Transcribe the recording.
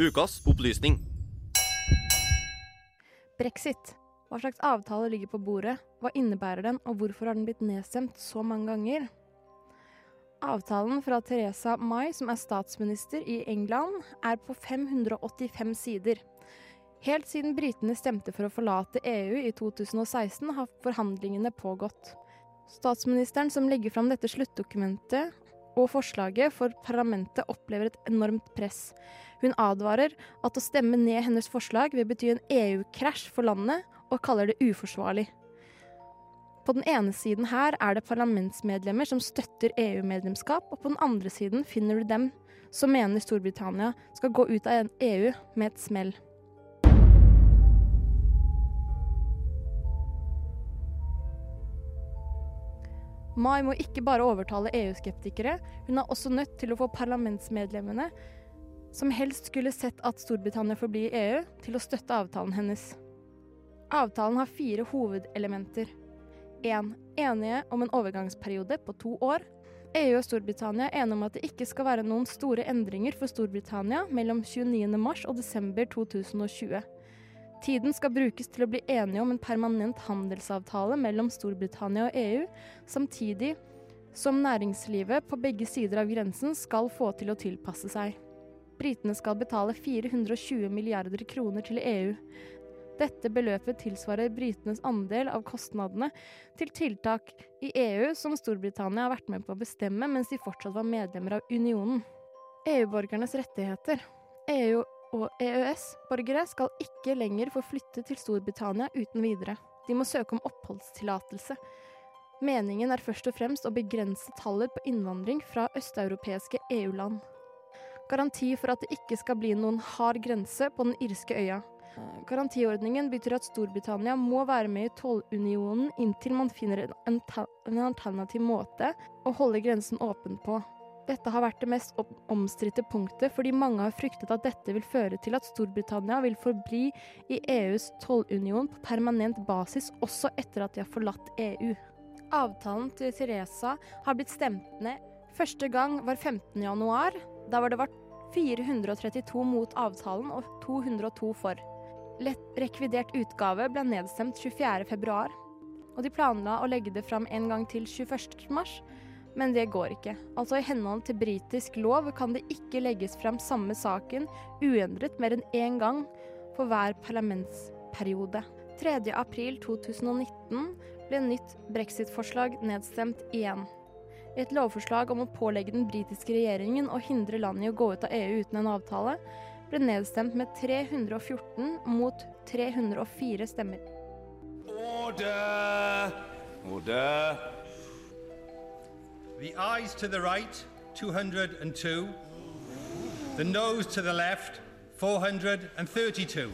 Ukas opplysning. Brexit. Hva slags avtale ligger på bordet? Hva innebærer den, og hvorfor har den blitt nedstemt så mange ganger? Avtalen fra Teresa May, som er statsminister i England, er på 585 sider. Helt siden britene stemte for å forlate EU i 2016, har forhandlingene pågått. Statsministeren som legger fram dette sluttdokumentet og forslaget for parlamentet, opplever et enormt press. Hun advarer at å stemme ned hennes forslag vil bety en EU-krasj for landet, og kaller det uforsvarlig. På den ene siden her er det parlamentsmedlemmer som støtter EU-medlemskap, og på den andre siden finner du dem som mener Storbritannia skal gå ut av EU med et smell. Mai må ikke bare overtale EU-skeptikere, hun er også nødt til å få parlamentsmedlemmene, som helst skulle sett at Storbritannia forblir i EU, til å støtte avtalen hennes. Avtalen har fire hovedelementer. 1. Enige om en overgangsperiode på to år. EU og Storbritannia er enige om at det ikke skal være noen store endringer for Storbritannia mellom 29. mars og desember 2020. Tiden skal brukes til å bli enige om en permanent handelsavtale mellom Storbritannia og EU, samtidig som næringslivet på begge sider av grensen skal få til å tilpasse seg. Britene skal betale 420 milliarder kroner til EU. Dette beløpet tilsvarer britenes andel av kostnadene til tiltak i EU som Storbritannia har vært med på å bestemme mens de fortsatt var medlemmer av unionen. EU-borgernes rettigheter. EU og EØS-borgere skal ikke lenger få flytte til Storbritannia uten videre. De må søke om oppholdstillatelse. Meningen er først og fremst å begrense tallet på innvandring fra østeuropeiske EU-land. Garanti for at det ikke skal bli noen hard grense på den irske øya. Garantiordningen betyr at Storbritannia må være med i tollunionen inntil man finner en, alternativ måte å holde grensen åpen på. Dette har vært det mest omstridte punktet, fordi mange har fryktet at dette vil føre til at Storbritannia vil forbli i EUs tollunion på permanent basis også etter at de har forlatt EU. Avtalen til Teresa har blitt stemt ned. Første gang var 15. januar. Da var det vært 432 mot avtalen og 202 for. Lett rekvidert utgave ble nedstemt 24. februar, og de planla å legge det fram en gang til 21. Men det går ikke. Altså I henhold til britisk lov kan det ikke legges frem samme saken uendret mer enn én gang for hver parlamentsperiode. 3.4.2019 ble nytt brexit-forslag nedstemt igjen. Et lovforslag om å pålegge den britiske regjeringen å hindre landet i å gå ut av EU uten en avtale, ble nedstemt med 314 mot 304 stemmer. Order! Order! The eyes to the right, 202. The nose to the left, 432.